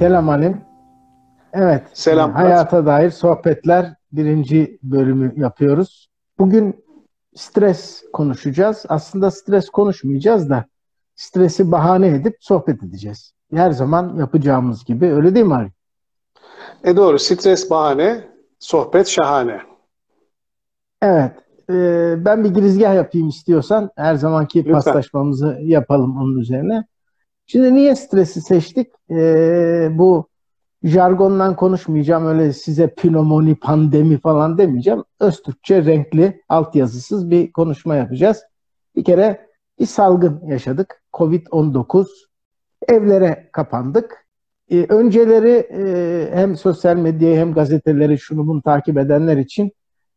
Selam Halim. Evet. Selam. Hayata dair sohbetler birinci bölümü yapıyoruz. Bugün stres konuşacağız. Aslında stres konuşmayacağız da stresi bahane edip sohbet edeceğiz. Her zaman yapacağımız gibi. Öyle değil mi Halim? E doğru. Stres bahane, sohbet şahane. Evet. E, ben bir girizgah yapayım istiyorsan. Her zamanki Lütfen. paslaşmamızı yapalım onun üzerine. Şimdi niye stresi seçtik? E, bu jargondan konuşmayacağım. Öyle size pnömoni, pandemi falan demeyeceğim. Öztürkçe renkli, altyazısız bir konuşma yapacağız. Bir kere bir salgın yaşadık. Covid-19. Evlere kapandık. E, önceleri e, hem sosyal medyayı hem gazeteleri şunu bunu takip edenler için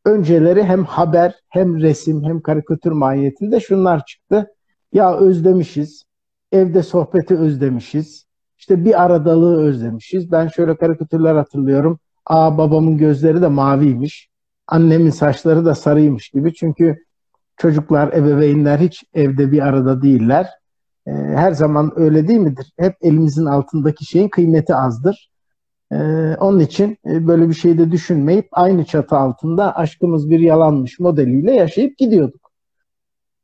önceleri hem haber hem resim hem karikatür mahiyetinde şunlar çıktı. Ya özlemişiz, evde sohbeti özlemişiz, işte bir aradalığı özlemişiz. Ben şöyle karikatürler hatırlıyorum. Aa babamın gözleri de maviymiş, annemin saçları da sarıymış gibi. Çünkü çocuklar, ebeveynler hiç evde bir arada değiller. Ee, her zaman öyle değil midir? Hep elimizin altındaki şeyin kıymeti azdır. Ee, onun için e, böyle bir şey de düşünmeyip aynı çatı altında aşkımız bir yalanmış modeliyle yaşayıp gidiyorduk.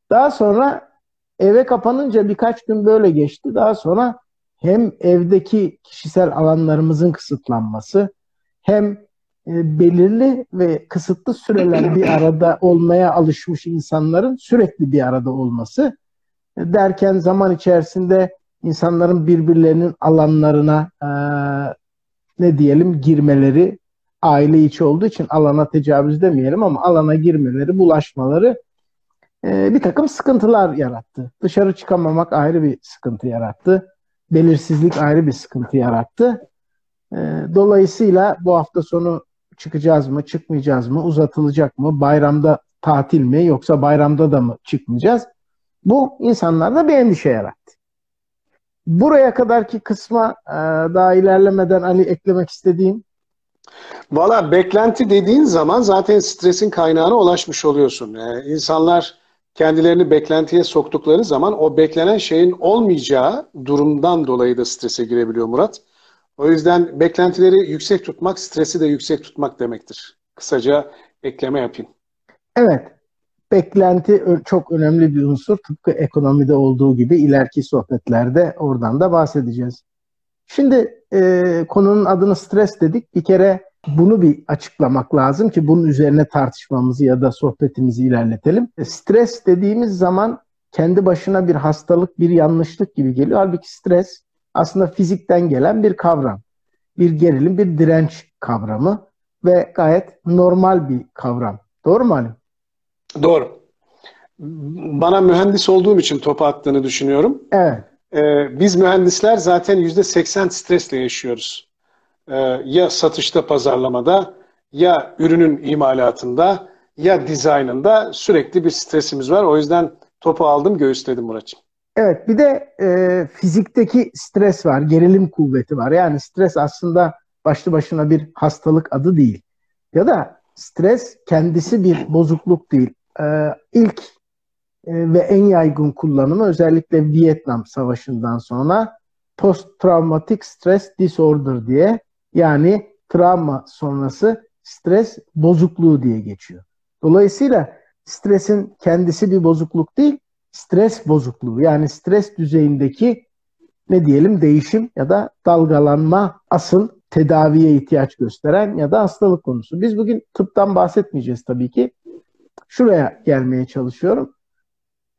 Daha sonra eve kapanınca birkaç gün böyle geçti. Daha sonra hem evdeki kişisel alanlarımızın kısıtlanması hem e, belirli ve kısıtlı süreler bir arada olmaya alışmış insanların sürekli bir arada olması e, derken zaman içerisinde insanların birbirlerinin alanlarına e, ne diyelim girmeleri aile içi olduğu için alana tecavüz demeyelim ama alana girmeleri, bulaşmaları e, bir takım sıkıntılar yarattı. Dışarı çıkamamak ayrı bir sıkıntı yarattı. Belirsizlik ayrı bir sıkıntı yarattı. E, dolayısıyla bu hafta sonu çıkacağız mı, çıkmayacağız mı, uzatılacak mı, bayramda tatil mi yoksa bayramda da mı çıkmayacağız? Bu insanlarda bir endişe yarattı. Buraya kadarki kısma e, daha ilerlemeden Ali eklemek istediğim Valla beklenti dediğin zaman zaten stresin kaynağına ulaşmış oluyorsun. Yani insanlar kendilerini beklentiye soktukları zaman o beklenen şeyin olmayacağı durumdan dolayı da strese girebiliyor Murat. O yüzden beklentileri yüksek tutmak, stresi de yüksek tutmak demektir. Kısaca ekleme yapayım. Evet, beklenti çok önemli bir unsur. Tıpkı ekonomide olduğu gibi ileriki sohbetlerde oradan da bahsedeceğiz. Şimdi e, konunun adını stres dedik. Bir kere bunu bir açıklamak lazım ki bunun üzerine tartışmamızı ya da sohbetimizi ilerletelim. E, stres dediğimiz zaman kendi başına bir hastalık, bir yanlışlık gibi geliyor. Halbuki stres aslında fizikten gelen bir kavram. Bir gerilim, bir direnç kavramı ve gayet normal bir kavram. Doğru mu Halim? Doğru. Bana mühendis olduğum için topu attığını düşünüyorum. Evet. Ee, biz mühendisler zaten yüzde seksen stresle yaşıyoruz. Ee, ya satışta, pazarlamada, ya ürünün imalatında, ya dizaynında sürekli bir stresimiz var. O yüzden topu aldım, göğüsledim Murat'cığım. Evet, bir de e, fizikteki stres var, gerilim kuvveti var. Yani stres aslında başlı başına bir hastalık adı değil. Ya da stres kendisi bir bozukluk değil. Ee, ilk e, ve en yaygın kullanımı özellikle Vietnam Savaşı'ndan sonra post traumatic stress disorder diye yani travma sonrası stres bozukluğu diye geçiyor. Dolayısıyla stresin kendisi bir bozukluk değil, stres bozukluğu yani stres düzeyindeki ne diyelim değişim ya da dalgalanma asıl tedaviye ihtiyaç gösteren ya da hastalık konusu. Biz bugün tıptan bahsetmeyeceğiz tabii ki. Şuraya gelmeye çalışıyorum.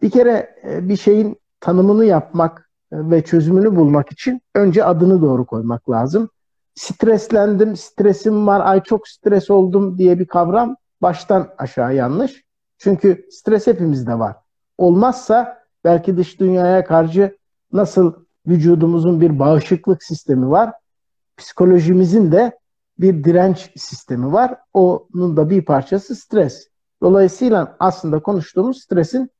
Bir kere e, bir şeyin tanımını yapmak e, ve çözümünü bulmak için önce adını doğru koymak lazım. Streslendim, stresim var, ay çok stres oldum diye bir kavram baştan aşağı yanlış. Çünkü stres hepimizde var. Olmazsa belki dış dünyaya karşı nasıl vücudumuzun bir bağışıklık sistemi var, psikolojimizin de bir direnç sistemi var. Onun da bir parçası stres. Dolayısıyla aslında konuştuğumuz stresin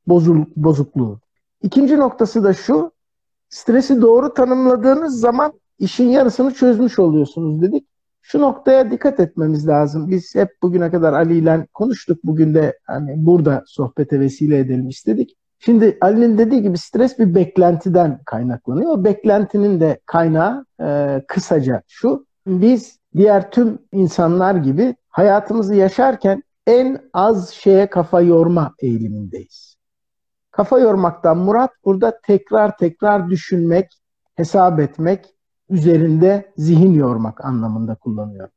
bozukluğu. İkinci noktası da şu, stresi doğru tanımladığınız zaman işin yarısını çözmüş oluyorsunuz dedik. Şu noktaya dikkat etmemiz lazım. Biz hep bugüne kadar Ali ile konuştuk. Bugün de hani burada sohbete vesile edelim istedik. Şimdi Ali'nin dediği gibi stres bir beklentiden kaynaklanıyor. O beklentinin de kaynağı e, kısaca şu. Biz diğer tüm insanlar gibi hayatımızı yaşarken en az şeye kafa yorma eğilimindeyiz. Kafa yormaktan murat burada tekrar tekrar düşünmek, hesap etmek, üzerinde zihin yormak anlamında kullanıyor.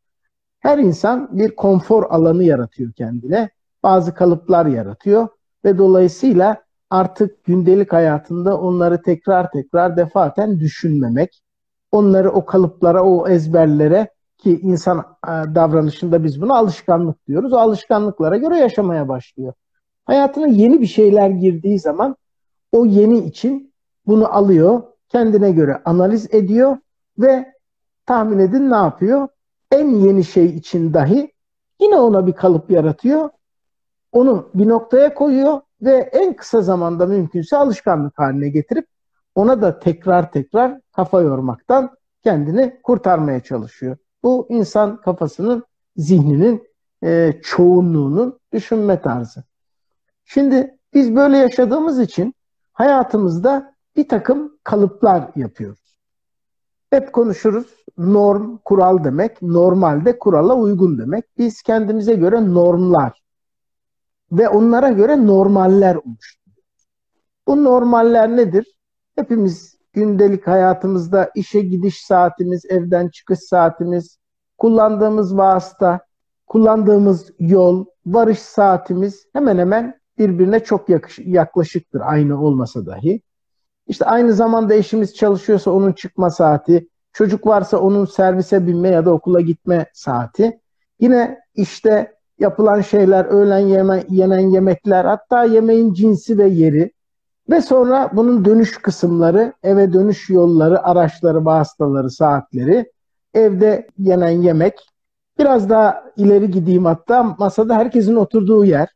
Her insan bir konfor alanı yaratıyor kendine. Bazı kalıplar yaratıyor ve dolayısıyla artık gündelik hayatında onları tekrar tekrar defaten düşünmemek, onları o kalıplara, o ezberlere ki insan e, davranışında biz buna alışkanlık diyoruz. O alışkanlıklara göre yaşamaya başlıyor. Hayatına yeni bir şeyler girdiği zaman o yeni için bunu alıyor, kendine göre analiz ediyor ve tahmin edin ne yapıyor? En yeni şey için dahi yine ona bir kalıp yaratıyor. Onu bir noktaya koyuyor ve en kısa zamanda mümkünse alışkanlık haline getirip ona da tekrar tekrar kafa yormaktan kendini kurtarmaya çalışıyor. Bu insan kafasının, zihninin e, çoğunluğunun düşünme tarzı. Şimdi biz böyle yaşadığımız için hayatımızda bir takım kalıplar yapıyoruz. Hep konuşuruz. Norm, kural demek. Normalde kurala uygun demek. Biz kendimize göre normlar ve onlara göre normaller oluşturuyoruz. Bu normaller nedir? Hepimiz gündelik hayatımızda işe gidiş saatimiz, evden çıkış saatimiz, kullandığımız vasıta, kullandığımız yol, varış saatimiz hemen hemen birbirine çok yaklaşıktır aynı olmasa dahi. İşte aynı zamanda eşimiz çalışıyorsa onun çıkma saati, çocuk varsa onun servise binme ya da okula gitme saati. Yine işte yapılan şeyler, öğlen yeme, yenen yemekler, hatta yemeğin cinsi ve yeri ve sonra bunun dönüş kısımları, eve dönüş yolları, araçları, vasıtaları, saatleri, evde yenen yemek, biraz daha ileri gideyim hatta. Masada herkesin oturduğu yer,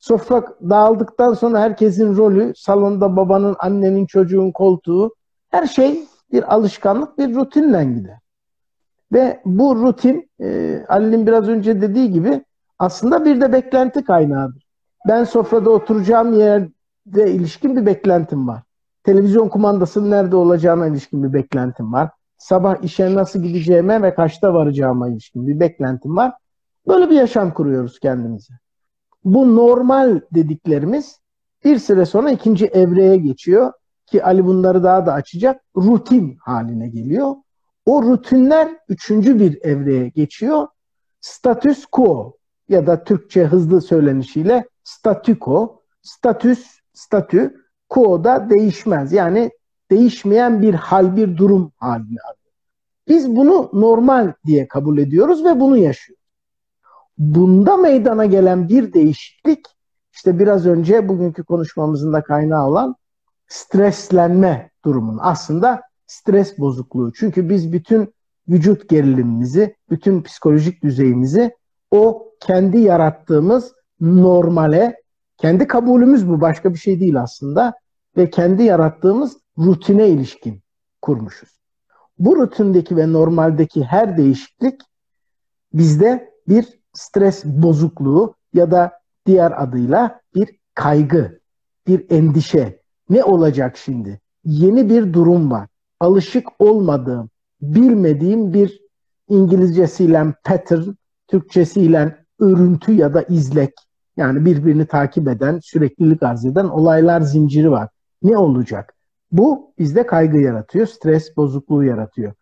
sofra dağıldıktan sonra herkesin rolü, salonda babanın, annenin, çocuğun koltuğu, her şey bir alışkanlık, bir rutinle gider. Ve bu rutin, e, Ali'nin biraz önce dediği gibi aslında bir de beklenti kaynağıdır. Ben sofrada oturacağım yerde ilişkin bir beklentim var. Televizyon kumandasının nerede olacağına ilişkin bir beklentim var. Sabah işe nasıl gideceğime ve kaçta varacağıma ilişkin bir beklentim var. Böyle bir yaşam kuruyoruz kendimize. Bu normal dediklerimiz bir süre sonra ikinci evreye geçiyor ki Ali bunları daha da açacak. Rutin haline geliyor. O rutinler üçüncü bir evreye geçiyor. Status quo ya da Türkçe hızlı söylenişiyle statüko, statüs, statü, quo da değişmez. Yani değişmeyen bir hal, bir durum haline alıyor. Biz bunu normal diye kabul ediyoruz ve bunu yaşıyoruz. Bunda meydana gelen bir değişiklik işte biraz önce bugünkü konuşmamızın da kaynağı olan streslenme durumun aslında stres bozukluğu. Çünkü biz bütün vücut gerilimimizi, bütün psikolojik düzeyimizi o kendi yarattığımız normale, kendi kabulümüz bu başka bir şey değil aslında ve kendi yarattığımız rutine ilişkin kurmuşuz. Bu rutindeki ve normaldeki her değişiklik bizde bir stres bozukluğu ya da diğer adıyla bir kaygı, bir endişe. Ne olacak şimdi? Yeni bir durum var. Alışık olmadığım, bilmediğim bir İngilizcesiyle pattern, Türkçesiyle örüntü ya da izlek yani birbirini takip eden, süreklilik arz eden olaylar zinciri var. Ne olacak? Bu bizde kaygı yaratıyor, stres bozukluğu yaratıyor.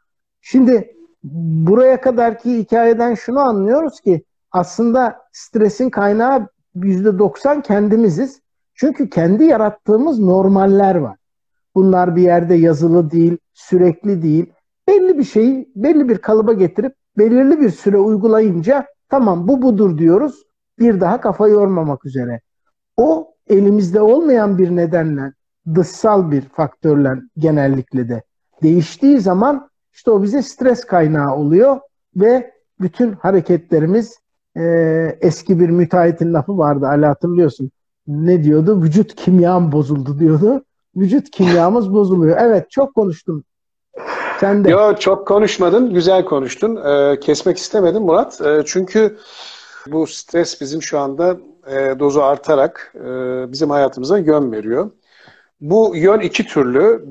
Şimdi buraya kadarki hikayeden şunu anlıyoruz ki aslında stresin kaynağı %90 kendimiziz. Çünkü kendi yarattığımız normaller var. Bunlar bir yerde yazılı değil, sürekli değil. Belli bir şeyi belli bir kalıba getirip belirli bir süre uygulayınca Tamam bu budur diyoruz. Bir daha kafa yormamak üzere. O elimizde olmayan bir nedenle dışsal bir faktörle genellikle de değiştiği zaman işte o bize stres kaynağı oluyor ve bütün hareketlerimiz e, eski bir müteahhitin lafı vardı Ali hatırlıyorsun. Ne diyordu? Vücut kimyam bozuldu diyordu. Vücut kimyamız bozuluyor. Evet çok konuştum sen de. Yo, çok konuşmadın. Güzel konuştun. Ee, kesmek istemedim Murat. Ee, çünkü bu stres bizim şu anda e, dozu artarak e, bizim hayatımıza yön veriyor. Bu yön iki türlü.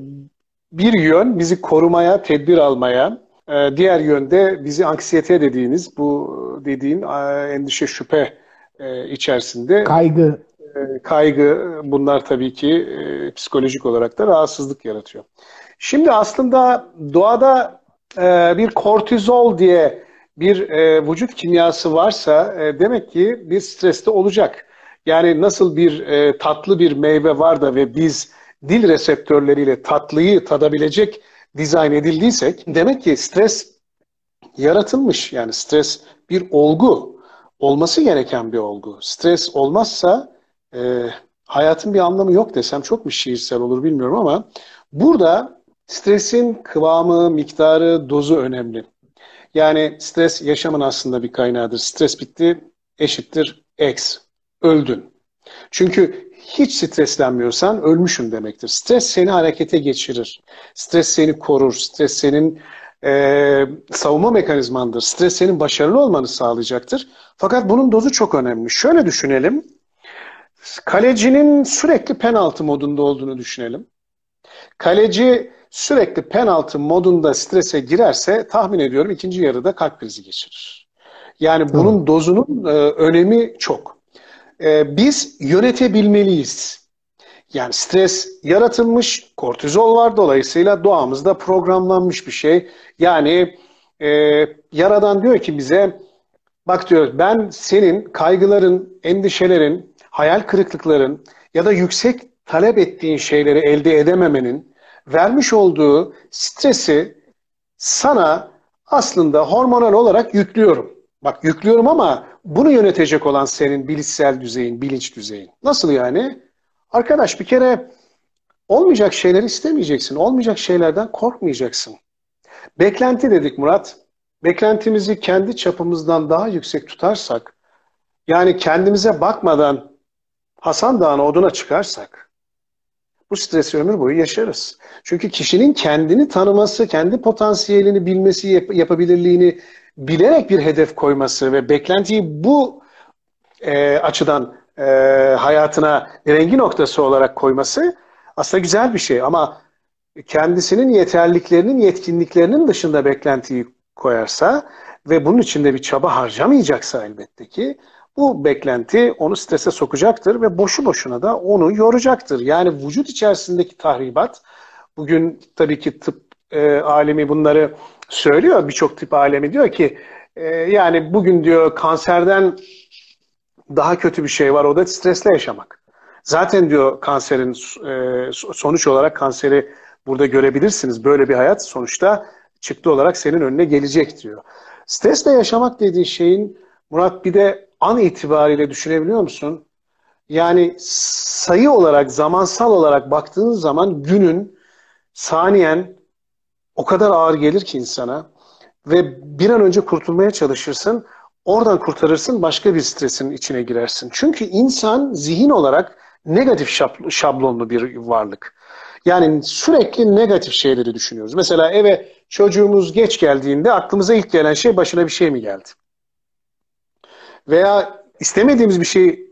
Bir yön bizi korumaya, tedbir almaya, e, diğer yönde bizi anksiyete dediğiniz bu dediğin e, endişe, şüphe e, içerisinde kaygı e, kaygı bunlar tabii ki e, psikolojik olarak da rahatsızlık yaratıyor. Şimdi aslında doğada e, bir kortizol diye bir e, vücut kimyası varsa e, demek ki bir streste olacak. Yani nasıl bir e, tatlı bir meyve var da ve biz dil reseptörleriyle tatlıyı tadabilecek dizayn edildiysek demek ki stres yaratılmış. Yani stres bir olgu. Olması gereken bir olgu. Stres olmazsa e, hayatın bir anlamı yok desem çok mu şiirsel olur bilmiyorum ama burada stresin kıvamı, miktarı, dozu önemli. Yani stres yaşamın aslında bir kaynağıdır. Stres bitti eşittir X. Öldün. Çünkü hiç streslenmiyorsan ölmüşüm demektir. Stres seni harekete geçirir. Stres seni korur. Stres senin e, savunma mekanizmandır. Stres senin başarılı olmanı sağlayacaktır. Fakat bunun dozu çok önemli. Şöyle düşünelim. Kalecinin sürekli penaltı modunda olduğunu düşünelim. Kaleci sürekli penaltı modunda strese girerse tahmin ediyorum ikinci yarıda kalp krizi geçirir. Yani bunun dozunun e, önemi çok. E, biz yönetebilmeliyiz. Yani stres yaratılmış, kortizol var dolayısıyla doğamızda programlanmış bir şey. Yani e, Yaradan diyor ki bize bak diyor ben senin kaygıların, endişelerin, hayal kırıklıkların ya da yüksek talep ettiğin şeyleri elde edememenin vermiş olduğu stresi sana aslında hormonal olarak yüklüyorum. Bak yüklüyorum ama bunu yönetecek olan senin bilişsel düzeyin, bilinç düzeyin. Nasıl yani? Arkadaş bir kere olmayacak şeyleri istemeyeceksin. Olmayacak şeylerden korkmayacaksın. Beklenti dedik Murat. Beklentimizi kendi çapımızdan daha yüksek tutarsak, yani kendimize bakmadan Hasan Dağı'na oduna çıkarsak, bu stresi ömür boyu yaşarız. Çünkü kişinin kendini tanıması, kendi potansiyelini bilmesi, yap yapabilirliğini bilerek bir hedef koyması ve beklentiyi bu e, açıdan e, hayatına rengi noktası olarak koyması aslında güzel bir şey. Ama kendisinin yeterliklerinin, yetkinliklerinin dışında beklentiyi koyarsa ve bunun içinde bir çaba harcamayacaksa elbette ki bu beklenti onu strese sokacaktır ve boşu boşuna da onu yoracaktır. Yani vücut içerisindeki tahribat, bugün tabii ki tıp e, alemi bunları söylüyor, birçok tıp alemi diyor ki, e, yani bugün diyor kanserden daha kötü bir şey var, o da stresle yaşamak. Zaten diyor kanserin e, sonuç olarak kanseri burada görebilirsiniz. Böyle bir hayat sonuçta çıktı olarak senin önüne gelecek diyor. Stresle yaşamak dediği şeyin Murat bir de an itibariyle düşünebiliyor musun? Yani sayı olarak, zamansal olarak baktığın zaman günün, saniyen o kadar ağır gelir ki insana ve bir an önce kurtulmaya çalışırsın. Oradan kurtarırsın, başka bir stresin içine girersin. Çünkü insan zihin olarak negatif şablonlu bir varlık. Yani sürekli negatif şeyleri düşünüyoruz. Mesela eve çocuğumuz geç geldiğinde aklımıza ilk gelen şey başına bir şey mi geldi? veya istemediğimiz bir şey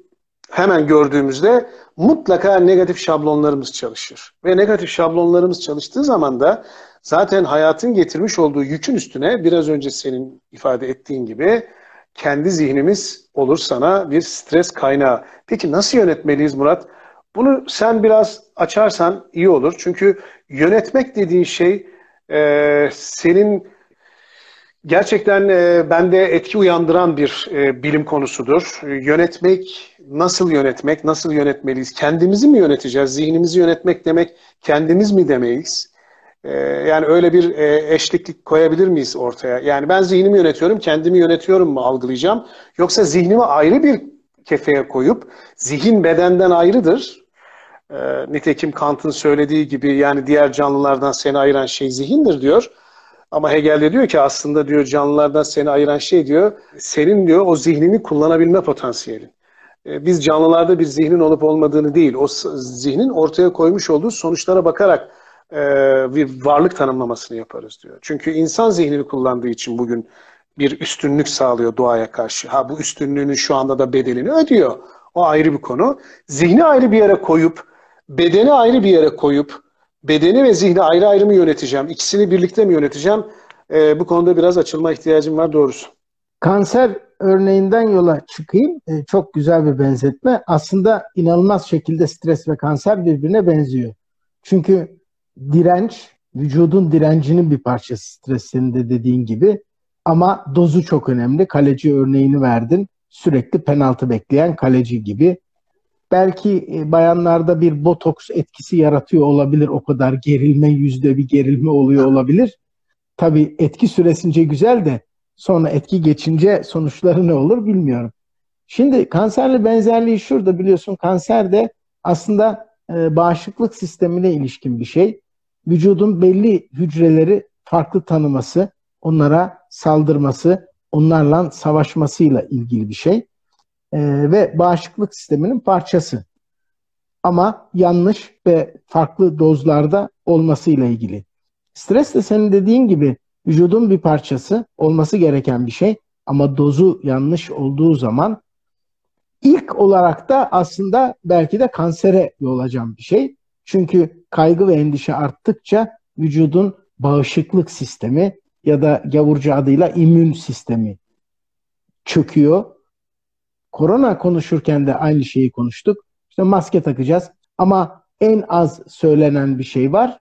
hemen gördüğümüzde mutlaka negatif şablonlarımız çalışır. Ve negatif şablonlarımız çalıştığı zaman da zaten hayatın getirmiş olduğu yükün üstüne biraz önce senin ifade ettiğin gibi kendi zihnimiz olur sana bir stres kaynağı. Peki nasıl yönetmeliyiz Murat? Bunu sen biraz açarsan iyi olur. Çünkü yönetmek dediğin şey e, senin Gerçekten e, bende etki uyandıran bir e, bilim konusudur. E, yönetmek, nasıl yönetmek, nasıl yönetmeliyiz? Kendimizi mi yöneteceğiz? Zihnimizi yönetmek demek kendimiz mi demeyiz? E, yani öyle bir e, eşliklik koyabilir miyiz ortaya? Yani ben zihnimi yönetiyorum, kendimi yönetiyorum mu algılayacağım? Yoksa zihnimi ayrı bir kefeye koyup, zihin bedenden ayrıdır. E, nitekim Kant'ın söylediği gibi yani diğer canlılardan seni ayıran şey zihindir diyor. Ama Hegel de diyor ki aslında diyor canlılardan seni ayıran şey diyor senin diyor o zihnini kullanabilme potansiyelin. E, biz canlılarda bir zihnin olup olmadığını değil, o zihnin ortaya koymuş olduğu sonuçlara bakarak e, bir varlık tanımlamasını yaparız diyor. Çünkü insan zihnini kullandığı için bugün bir üstünlük sağlıyor doğaya karşı. Ha bu üstünlüğünün şu anda da bedelini ödüyor. O ayrı bir konu. Zihni ayrı bir yere koyup, bedeni ayrı bir yere koyup, bedeni ve zihni ayrı ayrı mı yöneteceğim, ikisini birlikte mi yöneteceğim? Ee, bu konuda biraz açılma ihtiyacım var doğrusu. Kanser örneğinden yola çıkayım. Ee, çok güzel bir benzetme. Aslında inanılmaz şekilde stres ve kanser birbirine benziyor. Çünkü direnç, vücudun direncinin bir parçası stres senin de dediğin gibi. Ama dozu çok önemli. Kaleci örneğini verdin. Sürekli penaltı bekleyen kaleci gibi. Belki e, bayanlarda bir botoks etkisi yaratıyor olabilir. O kadar gerilme, yüzde bir gerilme oluyor olabilir. Tabii etki süresince güzel de sonra etki geçince sonuçları ne olur bilmiyorum. Şimdi kanserli benzerliği şurada biliyorsun kanser de aslında e, bağışıklık sistemine ilişkin bir şey. Vücudun belli hücreleri farklı tanıması, onlara saldırması, onlarla savaşmasıyla ilgili bir şey. E, ve bağışıklık sisteminin parçası. Ama yanlış ve farklı dozlarda olmasıyla ilgili. Stres de senin dediğin gibi vücudun bir parçası olması gereken bir şey ama dozu yanlış olduğu zaman ilk olarak da aslında belki de kansere yol açan bir şey. Çünkü kaygı ve endişe arttıkça vücudun bağışıklık sistemi ya da gavurcu adıyla immün sistemi çöküyor. Korona konuşurken de aynı şeyi konuştuk. İşte maske takacağız ama en az söylenen bir şey var.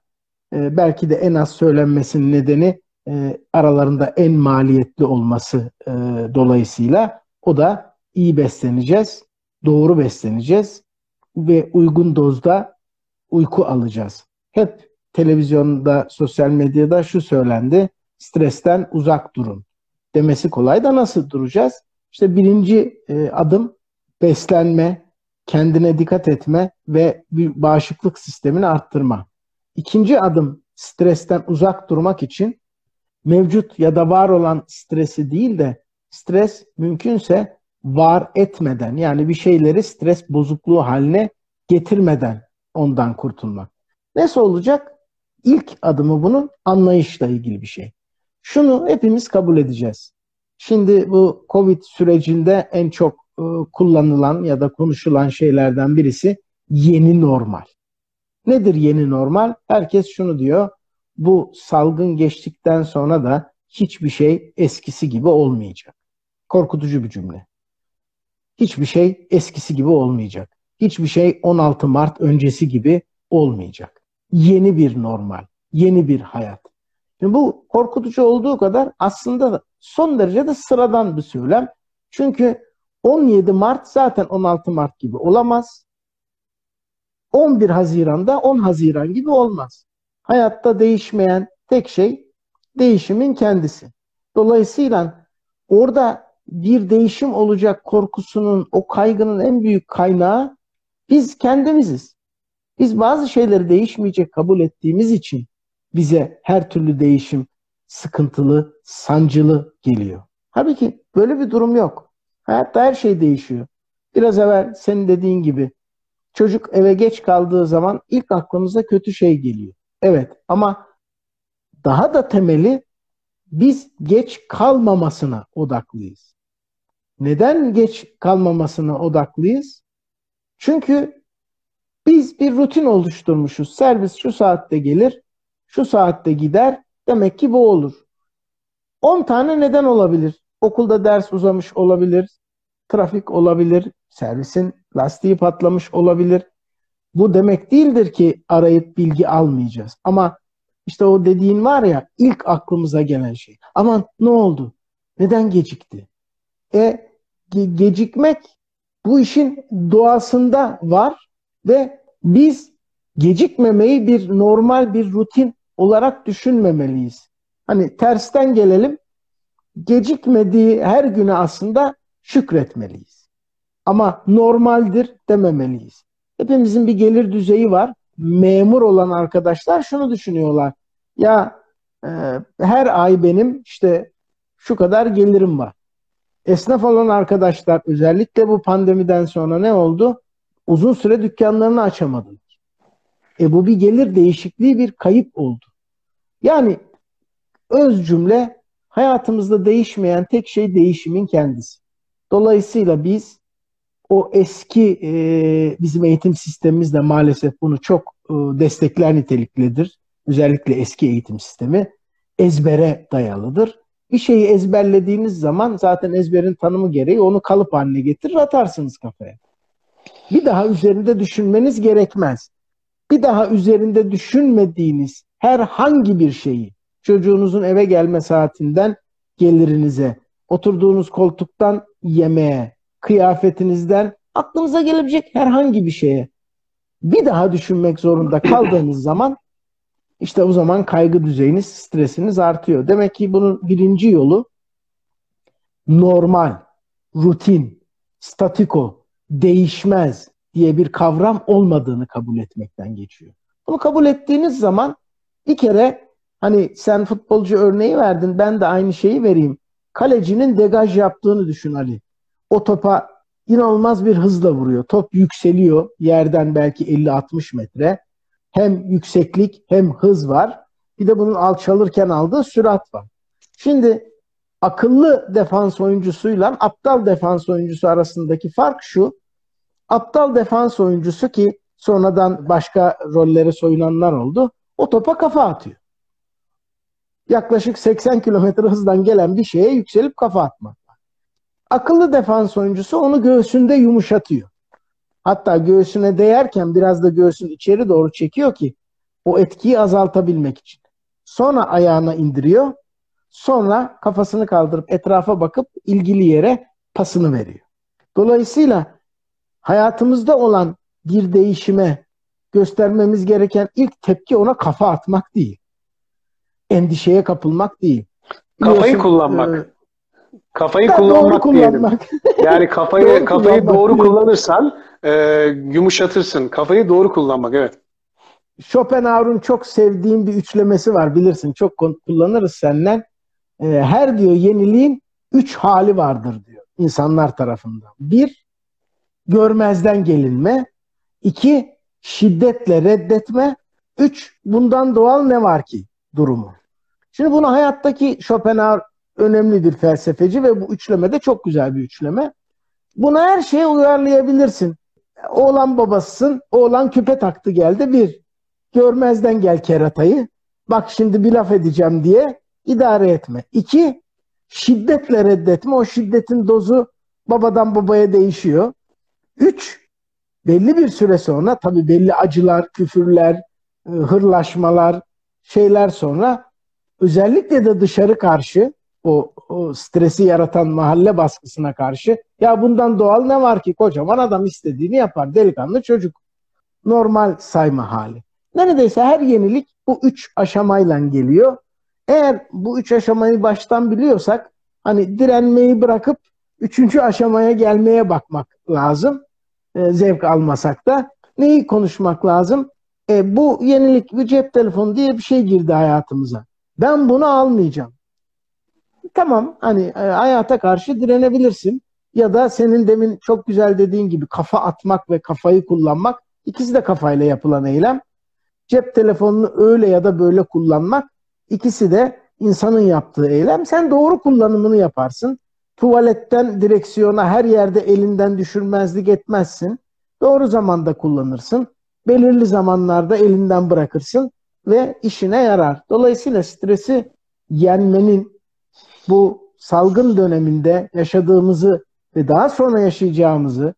Ee, belki de en az söylenmesinin nedeni e, aralarında en maliyetli olması e, dolayısıyla o da iyi besleneceğiz, doğru besleneceğiz ve uygun dozda uyku alacağız. Hep televizyonda, sosyal medyada şu söylendi, stresten uzak durun demesi kolay da nasıl duracağız? İşte birinci e, adım beslenme, kendine dikkat etme ve bir bağışıklık sistemini arttırma. İkinci adım stresten uzak durmak için mevcut ya da var olan stresi değil de stres mümkünse var etmeden yani bir şeyleri stres bozukluğu haline getirmeden ondan kurtulmak. Nasıl olacak? İlk adımı bunun anlayışla ilgili bir şey. Şunu hepimiz kabul edeceğiz. Şimdi bu Covid sürecinde en çok e, kullanılan ya da konuşulan şeylerden birisi yeni normal. Nedir yeni normal? Herkes şunu diyor bu salgın geçtikten sonra da hiçbir şey eskisi gibi olmayacak. Korkutucu bir cümle. Hiçbir şey eskisi gibi olmayacak. Hiçbir şey 16 Mart öncesi gibi olmayacak. Yeni bir normal, yeni bir hayat. Şimdi bu korkutucu olduğu kadar aslında son derece de sıradan bir söylem. Çünkü 17 Mart zaten 16 Mart gibi olamaz. 11 Haziran'da 10 Haziran gibi olmaz. Hayatta değişmeyen tek şey değişimin kendisi. Dolayısıyla orada bir değişim olacak korkusunun, o kaygının en büyük kaynağı biz kendimiziz. Biz bazı şeyleri değişmeyecek kabul ettiğimiz için bize her türlü değişim sıkıntılı, sancılı geliyor. Halbuki böyle bir durum yok. Hayatta her şey değişiyor. Biraz evvel senin dediğin gibi çocuk eve geç kaldığı zaman ilk aklımıza kötü şey geliyor. Evet ama daha da temeli biz geç kalmamasına odaklıyız. Neden geç kalmamasına odaklıyız? Çünkü biz bir rutin oluşturmuşuz. Servis şu saatte gelir, şu saatte gider. Demek ki bu olur. 10 tane neden olabilir. Okulda ders uzamış olabilir, trafik olabilir, servisin lastiği patlamış olabilir. Bu demek değildir ki arayıp bilgi almayacağız. Ama işte o dediğin var ya ilk aklımıza gelen şey. Aman ne oldu? Neden gecikti? E ge- gecikmek bu işin doğasında var ve biz gecikmemeyi bir normal bir rutin olarak düşünmemeliyiz. Hani tersten gelelim. Gecikmediği her güne aslında şükretmeliyiz. Ama normaldir dememeliyiz. Hepimizin bir gelir düzeyi var. Memur olan arkadaşlar şunu düşünüyorlar. Ya e, her ay benim işte şu kadar gelirim var. Esnaf olan arkadaşlar özellikle bu pandemiden sonra ne oldu? Uzun süre dükkanlarını açamadılar. E bu bir gelir değişikliği, bir kayıp oldu. Yani öz cümle hayatımızda değişmeyen tek şey değişimin kendisi. Dolayısıyla biz o eski e, bizim eğitim sistemimiz de maalesef bunu çok e, destekler niteliklidir. Özellikle eski eğitim sistemi ezbere dayalıdır. Bir şeyi ezberlediğiniz zaman zaten ezberin tanımı gereği onu kalıp haline getirir atarsınız kafaya. Bir daha üzerinde düşünmeniz gerekmez. Bir daha üzerinde düşünmediğiniz herhangi bir şeyi çocuğunuzun eve gelme saatinden gelirinize, oturduğunuz koltuktan yemeğe, kıyafetinizden aklınıza gelebilecek herhangi bir şeye bir daha düşünmek zorunda kaldığınız zaman işte o zaman kaygı düzeyiniz, stresiniz artıyor. Demek ki bunun birinci yolu normal, rutin, statiko, değişmez diye bir kavram olmadığını kabul etmekten geçiyor. Bunu kabul ettiğiniz zaman bir kere hani sen futbolcu örneği verdin ben de aynı şeyi vereyim. Kalecinin degaj yaptığını düşün Ali. O topa inanılmaz bir hızla vuruyor. Top yükseliyor yerden belki 50-60 metre. Hem yükseklik hem hız var. Bir de bunun alçalırken aldığı sürat var. Şimdi akıllı defans oyuncusuyla aptal defans oyuncusu arasındaki fark şu. Aptal defans oyuncusu ki sonradan başka rollere soyunanlar oldu. O topa kafa atıyor. Yaklaşık 80 kilometre hızdan gelen bir şeye yükselip kafa atmak. Akıllı defans oyuncusu onu göğsünde yumuşatıyor. Hatta göğsüne değerken biraz da göğsün içeri doğru çekiyor ki o etkiyi azaltabilmek için. Sonra ayağına indiriyor. Sonra kafasını kaldırıp etrafa bakıp ilgili yere pasını veriyor. Dolayısıyla hayatımızda olan bir değişime göstermemiz gereken ilk tepki ona kafa atmak değil. Endişeye kapılmak değil. Kafayı kullanmak. E, kafayı kullanmak, doğru kullanmak. Yani kafayı doğru kafayı doğru kullanırsan e, yumuşatırsın. Kafayı doğru kullanmak evet. Schopenhauer'un çok sevdiğim bir üçlemesi var bilirsin. Çok kullanırız senden. E, her diyor yeniliğin üç hali vardır diyor insanlar tarafından. Bir, görmezden gelinme. iki şiddetle reddetme. Üç, bundan doğal ne var ki durumu. Şimdi bunu hayattaki Schopenhauer önemli bir felsefeci ve bu üçleme de çok güzel bir üçleme. Buna her şeye uyarlayabilirsin. Oğlan babasısın, oğlan küpe taktı geldi bir. Görmezden gel keratayı. Bak şimdi bir laf edeceğim diye idare etme. İki, şiddetle reddetme. O şiddetin dozu babadan babaya değişiyor. Üç, belli bir süre sonra tabii belli acılar, küfürler, e, hırlaşmalar, şeyler sonra özellikle de dışarı karşı o, o stresi yaratan mahalle baskısına karşı ya bundan doğal ne var ki kocaman adam istediğini yapar delikanlı çocuk normal sayma hali. Neredeyse her yenilik bu üç aşamayla geliyor. Eğer bu üç aşamayı baştan biliyorsak hani direnmeyi bırakıp üçüncü aşamaya gelmeye bakmak lazım. E, zevk almasak da. Neyi konuşmak lazım? E, bu yenilik bir cep telefonu diye bir şey girdi hayatımıza. Ben bunu almayacağım. Tamam hani e, hayata karşı direnebilirsin. Ya da senin demin çok güzel dediğin gibi kafa atmak ve kafayı kullanmak ikisi de kafayla yapılan eylem. Cep telefonunu öyle ya da böyle kullanmak ikisi de insanın yaptığı eylem. Sen doğru kullanımını yaparsın. Tuvaletten direksiyona her yerde elinden düşürmezlik etmezsin. Doğru zamanda kullanırsın. Belirli zamanlarda elinden bırakırsın ve işine yarar. Dolayısıyla stresi yenmenin bu salgın döneminde yaşadığımızı ve daha sonra yaşayacağımızı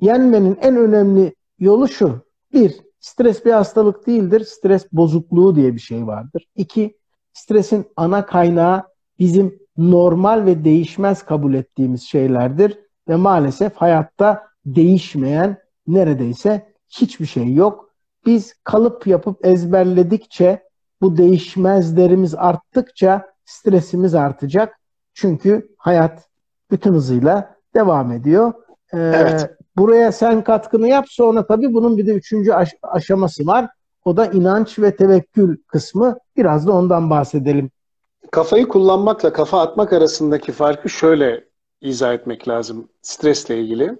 yenmenin en önemli yolu şu. Bir, stres bir hastalık değildir. Stres bozukluğu diye bir şey vardır. İki, stresin ana kaynağı bizim normal ve değişmez kabul ettiğimiz şeylerdir. Ve maalesef hayatta değişmeyen neredeyse hiçbir şey yok. Biz kalıp yapıp ezberledikçe bu değişmezlerimiz arttıkça stresimiz artacak. Çünkü hayat bütün hızıyla devam ediyor. Ee, evet. Buraya sen katkını yap sonra tabii bunun bir de üçüncü aş- aşaması var. O da inanç ve tevekkül kısmı. Biraz da ondan bahsedelim. Kafayı kullanmakla kafa atmak arasındaki farkı şöyle izah etmek lazım stresle ilgili.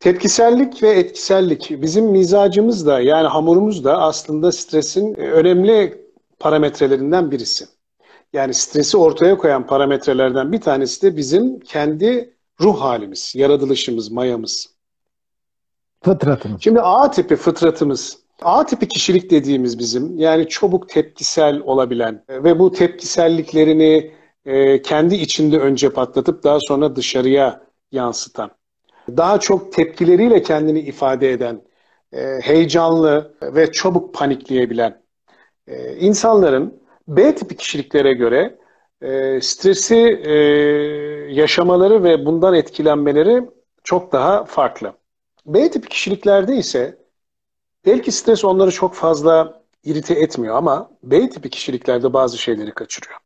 Tepkisellik ve etkisellik bizim mizacımız da yani hamurumuz da aslında stresin önemli parametrelerinden birisi. Yani stresi ortaya koyan parametrelerden bir tanesi de bizim kendi ruh halimiz, yaratılışımız, mayamız. Fıtratımız. Şimdi A tipi fıtratımız. A tipi kişilik dediğimiz bizim yani çabuk tepkisel olabilen ve bu tepkiselliklerini e, kendi içinde önce patlatıp daha sonra dışarıya yansıtan, daha çok tepkileriyle kendini ifade eden, e, heyecanlı ve çabuk panikleyebilen e, insanların B tipi kişiliklere göre e, stresi e, yaşamaları ve bundan etkilenmeleri çok daha farklı. B tipi kişiliklerde ise belki stres onları çok fazla irite etmiyor ama B tipi kişiliklerde bazı şeyleri kaçırıyor.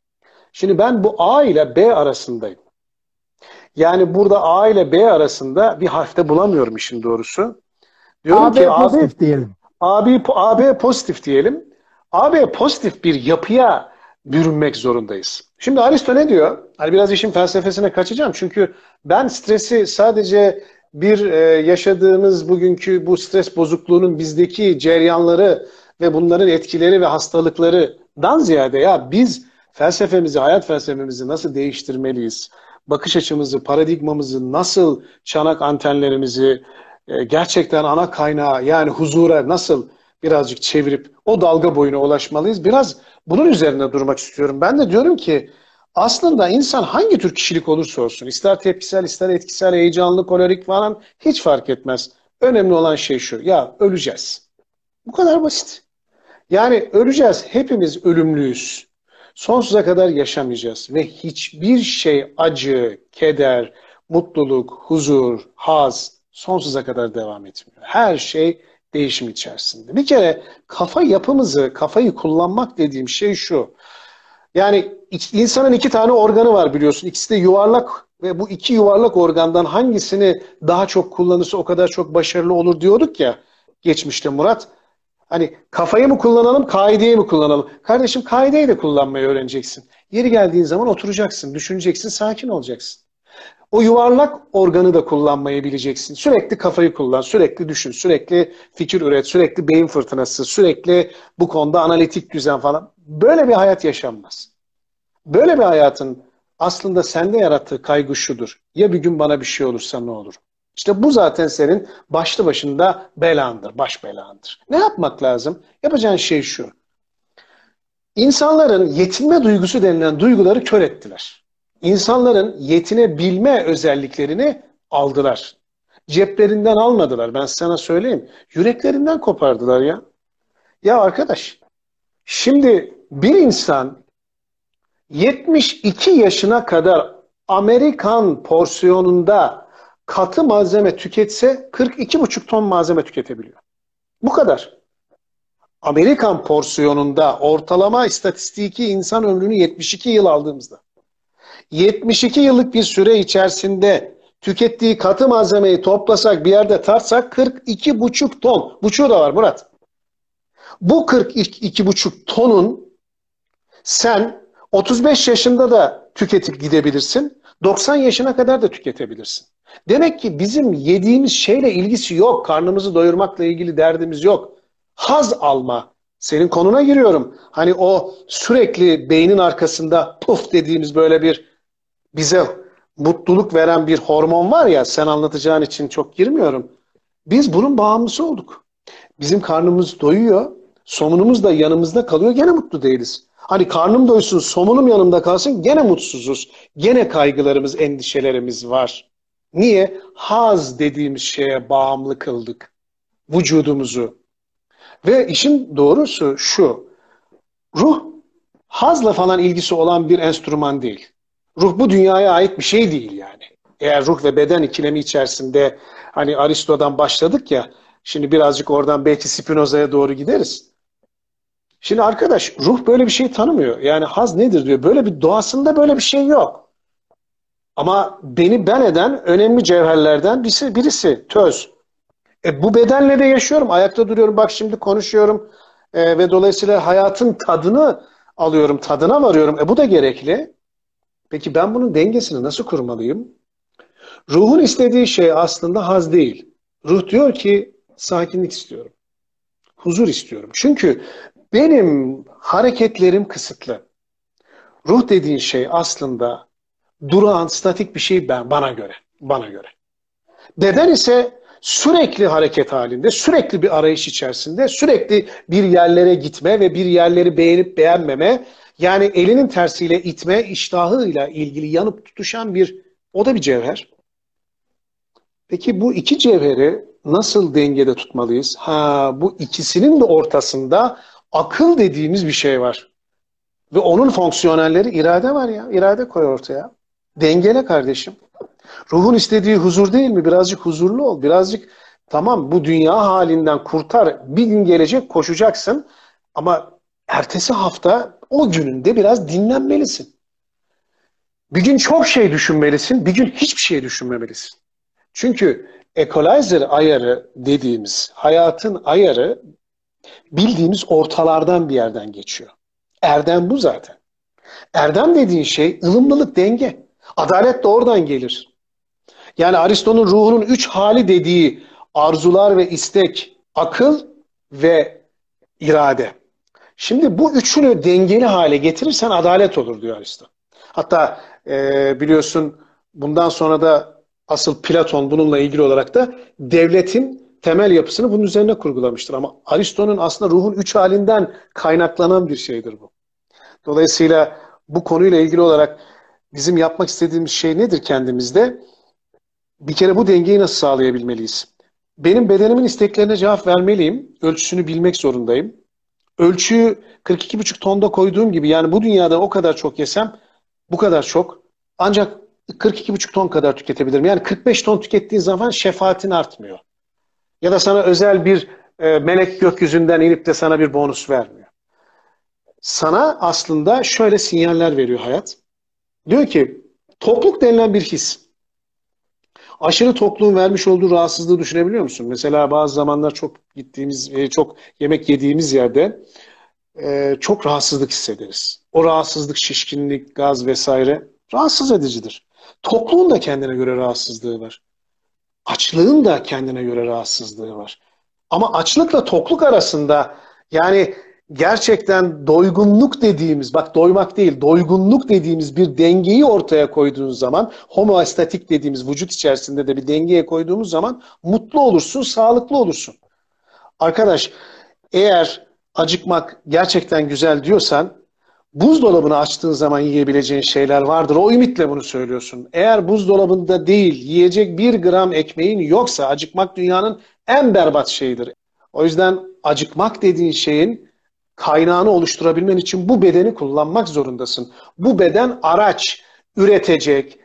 Şimdi ben bu A ile B arasındayım. Yani burada A ile B arasında bir harfte bulamıyorum işin doğrusu. Diyorum AB ki pozitif AB, diyelim. AB, AB pozitif diyelim. AB pozitif bir yapıya bürünmek zorundayız. Şimdi Aristo ne diyor? Hani biraz işin felsefesine kaçacağım. Çünkü ben stresi sadece bir e, yaşadığımız bugünkü bu stres bozukluğunun bizdeki ceryanları ve bunların etkileri ve hastalıklarından ziyade ya biz felsefemizi, hayat felsefemizi nasıl değiştirmeliyiz? Bakış açımızı, paradigmamızı, nasıl çanak antenlerimizi e, gerçekten ana kaynağı yani huzura nasıl birazcık çevirip o dalga boyuna ulaşmalıyız? Biraz bunun üzerine durmak istiyorum. Ben de diyorum ki aslında insan hangi tür kişilik olursa olsun, ister tepkisel, ister etkisel, heyecanlı, kolerik falan hiç fark etmez. Önemli olan şey şu, ya öleceğiz. Bu kadar basit. Yani öleceğiz, hepimiz ölümlüyüz. Sonsuza kadar yaşamayacağız ve hiçbir şey acı, keder, mutluluk, huzur, haz sonsuza kadar devam etmiyor. Her şey değişim içerisinde. Bir kere kafa yapımızı, kafayı kullanmak dediğim şey şu. Yani insanın iki tane organı var biliyorsun. İkisi de yuvarlak ve bu iki yuvarlak organdan hangisini daha çok kullanırsa o kadar çok başarılı olur diyorduk ya geçmişte Murat. Hani kafayı mı kullanalım, kaideyi mi kullanalım? Kardeşim kaideyi de kullanmayı öğreneceksin. Yeri geldiğin zaman oturacaksın, düşüneceksin, sakin olacaksın. O yuvarlak organı da kullanmayı bileceksin. Sürekli kafayı kullan, sürekli düşün, sürekli fikir üret, sürekli beyin fırtınası, sürekli bu konuda analitik düzen falan. Böyle bir hayat yaşanmaz. Böyle bir hayatın aslında sende yarattığı kaygı şudur. Ya bir gün bana bir şey olursa ne olur? İşte bu zaten senin başlı başında belandır, baş belandır. Ne yapmak lazım? Yapacağın şey şu. İnsanların yetinme duygusu denilen duyguları kör ettiler. İnsanların yetinebilme özelliklerini aldılar. Ceplerinden almadılar. Ben sana söyleyeyim. Yüreklerinden kopardılar ya. Ya arkadaş, şimdi bir insan 72 yaşına kadar Amerikan porsiyonunda katı malzeme tüketse 42,5 ton malzeme tüketebiliyor. Bu kadar. Amerikan porsiyonunda ortalama istatistiki insan ömrünü 72 yıl aldığımızda 72 yıllık bir süre içerisinde tükettiği katı malzemeyi toplasak bir yerde tartsak 42,5 ton. Buçuğu da var Murat. Bu 42,5 tonun sen 35 yaşında da tüketip gidebilirsin. 90 yaşına kadar da tüketebilirsin. Demek ki bizim yediğimiz şeyle ilgisi yok. Karnımızı doyurmakla ilgili derdimiz yok. Haz alma. Senin konuna giriyorum. Hani o sürekli beynin arkasında puf dediğimiz böyle bir bize mutluluk veren bir hormon var ya sen anlatacağın için çok girmiyorum. Biz bunun bağımlısı olduk. Bizim karnımız doyuyor. Somunumuz da yanımızda kalıyor. Gene mutlu değiliz. Hani karnım doysun, somunum yanımda kalsın gene mutsuzuz. Gene kaygılarımız, endişelerimiz var. Niye? Haz dediğimiz şeye bağımlı kıldık. Vücudumuzu. Ve işin doğrusu şu. Ruh hazla falan ilgisi olan bir enstrüman değil. Ruh bu dünyaya ait bir şey değil yani. Eğer ruh ve beden ikilemi içerisinde hani Aristo'dan başladık ya şimdi birazcık oradan belki Spinoza'ya doğru gideriz. Şimdi arkadaş ruh böyle bir şey tanımıyor. Yani haz nedir diyor. Böyle bir doğasında böyle bir şey yok. Ama beni ben eden önemli cevherlerden birisi, birisi töz. E, bu bedenle de yaşıyorum. Ayakta duruyorum. Bak şimdi konuşuyorum. E, ve dolayısıyla hayatın tadını alıyorum. Tadına varıyorum. E, bu da gerekli. Peki ben bunun dengesini nasıl kurmalıyım? Ruhun istediği şey aslında haz değil. Ruh diyor ki sakinlik istiyorum. Huzur istiyorum. Çünkü benim hareketlerim kısıtlı. Ruh dediğin şey aslında durağan, statik bir şey ben bana göre. Bana göre. Beden ise sürekli hareket halinde, sürekli bir arayış içerisinde, sürekli bir yerlere gitme ve bir yerleri beğenip beğenmeme, yani elinin tersiyle itme iştahıyla ilgili yanıp tutuşan bir, o da bir cevher. Peki bu iki cevheri nasıl dengede tutmalıyız? Ha, bu ikisinin de ortasında akıl dediğimiz bir şey var. Ve onun fonksiyonelleri irade var ya. İrade koy ortaya. Dengele kardeşim. Ruhun istediği huzur değil mi? Birazcık huzurlu ol. Birazcık tamam bu dünya halinden kurtar. Bir gün gelecek koşacaksın. Ama ertesi hafta o gününde biraz dinlenmelisin. Bir gün çok şey düşünmelisin. Bir gün hiçbir şey düşünmemelisin. Çünkü equalizer ayarı dediğimiz hayatın ayarı bildiğimiz ortalardan bir yerden geçiyor. Erdem bu zaten. Erdem dediğin şey ılımlılık, denge. Adalet de oradan gelir. Yani Aristo'nun ruhunun üç hali dediği arzular ve istek, akıl ve irade. Şimdi bu üçünü dengeli hale getirirsen adalet olur diyor Aristo. Hatta e, biliyorsun bundan sonra da asıl Platon bununla ilgili olarak da devletin temel yapısını bunun üzerine kurgulamıştır. Ama Aristo'nun aslında ruhun üç halinden kaynaklanan bir şeydir bu. Dolayısıyla bu konuyla ilgili olarak bizim yapmak istediğimiz şey nedir kendimizde? Bir kere bu dengeyi nasıl sağlayabilmeliyiz? Benim bedenimin isteklerine cevap vermeliyim. Ölçüsünü bilmek zorundayım. Ölçüyü 42,5 tonda koyduğum gibi yani bu dünyada o kadar çok yesem bu kadar çok ancak 42,5 ton kadar tüketebilirim. Yani 45 ton tükettiğin zaman şefaatin artmıyor. Ya da sana özel bir e, melek gökyüzünden inip de sana bir bonus vermiyor. Sana aslında şöyle sinyaller veriyor hayat. Diyor ki topluluk denilen bir his. Aşırı tokluğun vermiş olduğu rahatsızlığı düşünebiliyor musun? Mesela bazı zamanlar çok gittiğimiz, e, çok yemek yediğimiz yerde e, çok rahatsızlık hissederiz. O rahatsızlık, şişkinlik, gaz vesaire rahatsız edicidir. Tokluğun da kendine göre rahatsızlığı var. Açlığın da kendine göre rahatsızlığı var. Ama açlıkla tokluk arasında yani gerçekten doygunluk dediğimiz, bak doymak değil, doygunluk dediğimiz bir dengeyi ortaya koyduğunuz zaman, homoestatik dediğimiz vücut içerisinde de bir dengeye koyduğumuz zaman mutlu olursun, sağlıklı olursun. Arkadaş, eğer acıkmak gerçekten güzel diyorsan, buzdolabını açtığın zaman yiyebileceğin şeyler vardır. O ümitle bunu söylüyorsun. Eğer buzdolabında değil, yiyecek bir gram ekmeğin yoksa acıkmak dünyanın en berbat şeyidir. O yüzden acıkmak dediğin şeyin kaynağını oluşturabilmen için bu bedeni kullanmak zorundasın. Bu beden araç, üretecek,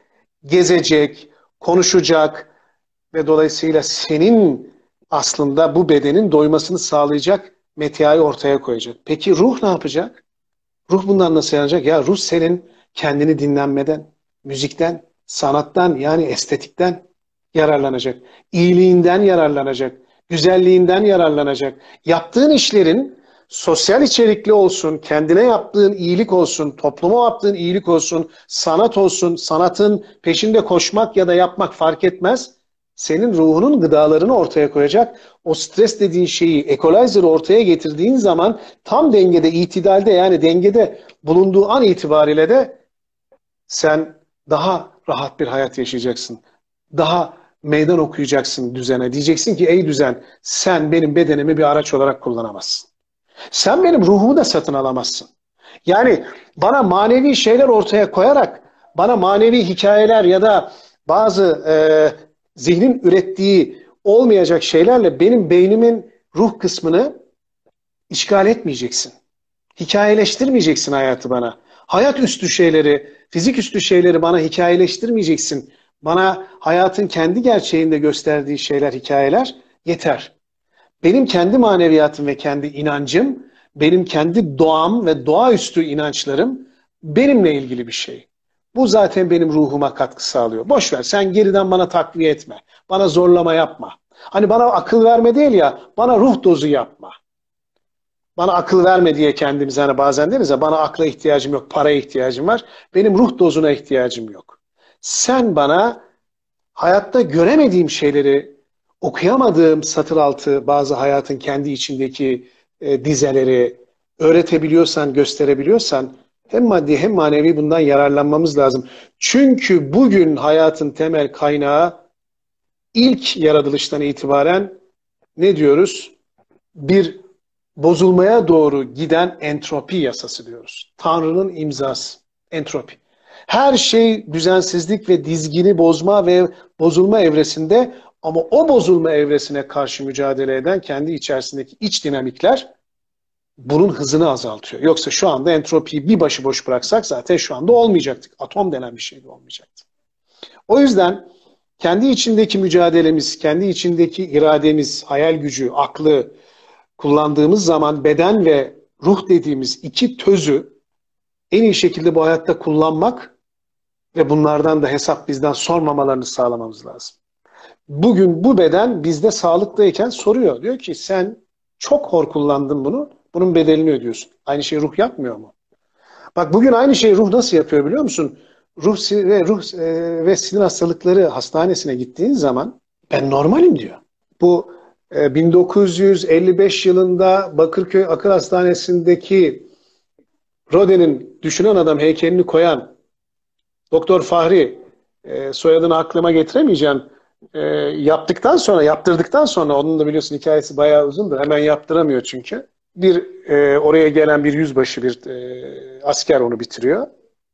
gezecek, konuşacak ve dolayısıyla senin aslında bu bedenin doymasını sağlayacak metiayı ortaya koyacak. Peki ruh ne yapacak? Ruh bundan nasıl yanacak? Ya ruh senin kendini dinlenmeden, müzikten, sanattan yani estetikten yararlanacak. İyiliğinden yararlanacak. Güzelliğinden yararlanacak. Yaptığın işlerin sosyal içerikli olsun, kendine yaptığın iyilik olsun, topluma yaptığın iyilik olsun, sanat olsun, sanatın peşinde koşmak ya da yapmak fark etmez. Senin ruhunun gıdalarını ortaya koyacak. O stres dediğin şeyi, equalizer'ı ortaya getirdiğin zaman tam dengede, itidalde yani dengede bulunduğu an itibariyle de sen daha rahat bir hayat yaşayacaksın. Daha meydan okuyacaksın düzene. Diyeceksin ki ey düzen sen benim bedenimi bir araç olarak kullanamazsın. Sen benim ruhumu da satın alamazsın. Yani bana manevi şeyler ortaya koyarak, bana manevi hikayeler ya da bazı e, zihnin ürettiği olmayacak şeylerle benim beynimin ruh kısmını işgal etmeyeceksin. Hikayeleştirmeyeceksin hayatı bana. Hayat üstü şeyleri, fizik üstü şeyleri bana hikayeleştirmeyeceksin. Bana hayatın kendi gerçeğinde gösterdiği şeyler, hikayeler yeter. Benim kendi maneviyatım ve kendi inancım, benim kendi doğam ve doğaüstü inançlarım benimle ilgili bir şey. Bu zaten benim ruhuma katkı sağlıyor. Boş ver sen geriden bana takviye etme. Bana zorlama yapma. Hani bana akıl verme değil ya, bana ruh dozu yapma. Bana akıl verme diye kendimiz hani bazen deriz ya bana akla ihtiyacım yok, paraya ihtiyacım var. Benim ruh dozuna ihtiyacım yok. Sen bana hayatta göremediğim şeyleri okuyamadığım satır altı bazı hayatın kendi içindeki e, dizeleri öğretebiliyorsan, gösterebiliyorsan hem maddi hem manevi bundan yararlanmamız lazım. Çünkü bugün hayatın temel kaynağı ilk yaratılıştan itibaren ne diyoruz? Bir bozulmaya doğru giden entropi yasası diyoruz. Tanrı'nın imzası. Entropi. Her şey düzensizlik ve dizgini bozma ve bozulma evresinde ama o bozulma evresine karşı mücadele eden kendi içerisindeki iç dinamikler bunun hızını azaltıyor. Yoksa şu anda entropiyi bir başıboş bıraksak zaten şu anda olmayacaktık. Atom denen bir şey de olmayacaktı. O yüzden kendi içindeki mücadelemiz, kendi içindeki irademiz, hayal gücü, aklı kullandığımız zaman beden ve ruh dediğimiz iki tözü en iyi şekilde bu hayatta kullanmak ve bunlardan da hesap bizden sormamalarını sağlamamız lazım. Bugün bu beden bizde sağlıklıyken soruyor. Diyor ki sen çok hor kullandın bunu. Bunun bedelini ödüyorsun. Aynı şeyi ruh yapmıyor mu? Bak bugün aynı şeyi ruh nasıl yapıyor biliyor musun? Ruh ve ruh e, ve sinir hastalıkları hastanesine gittiğin zaman ben normalim diyor. Bu 1955 e, yılında Bakırköy Akıl Hastanesi'ndeki Rodin'in düşünen adam heykelini koyan Doktor Fahri e, soyadını aklıma getiremeyeceğim. E, yaptıktan sonra, yaptırdıktan sonra onun da biliyorsun hikayesi bayağı uzundu. Hemen yaptıramıyor çünkü. Bir e, oraya gelen bir yüzbaşı bir e, asker onu bitiriyor.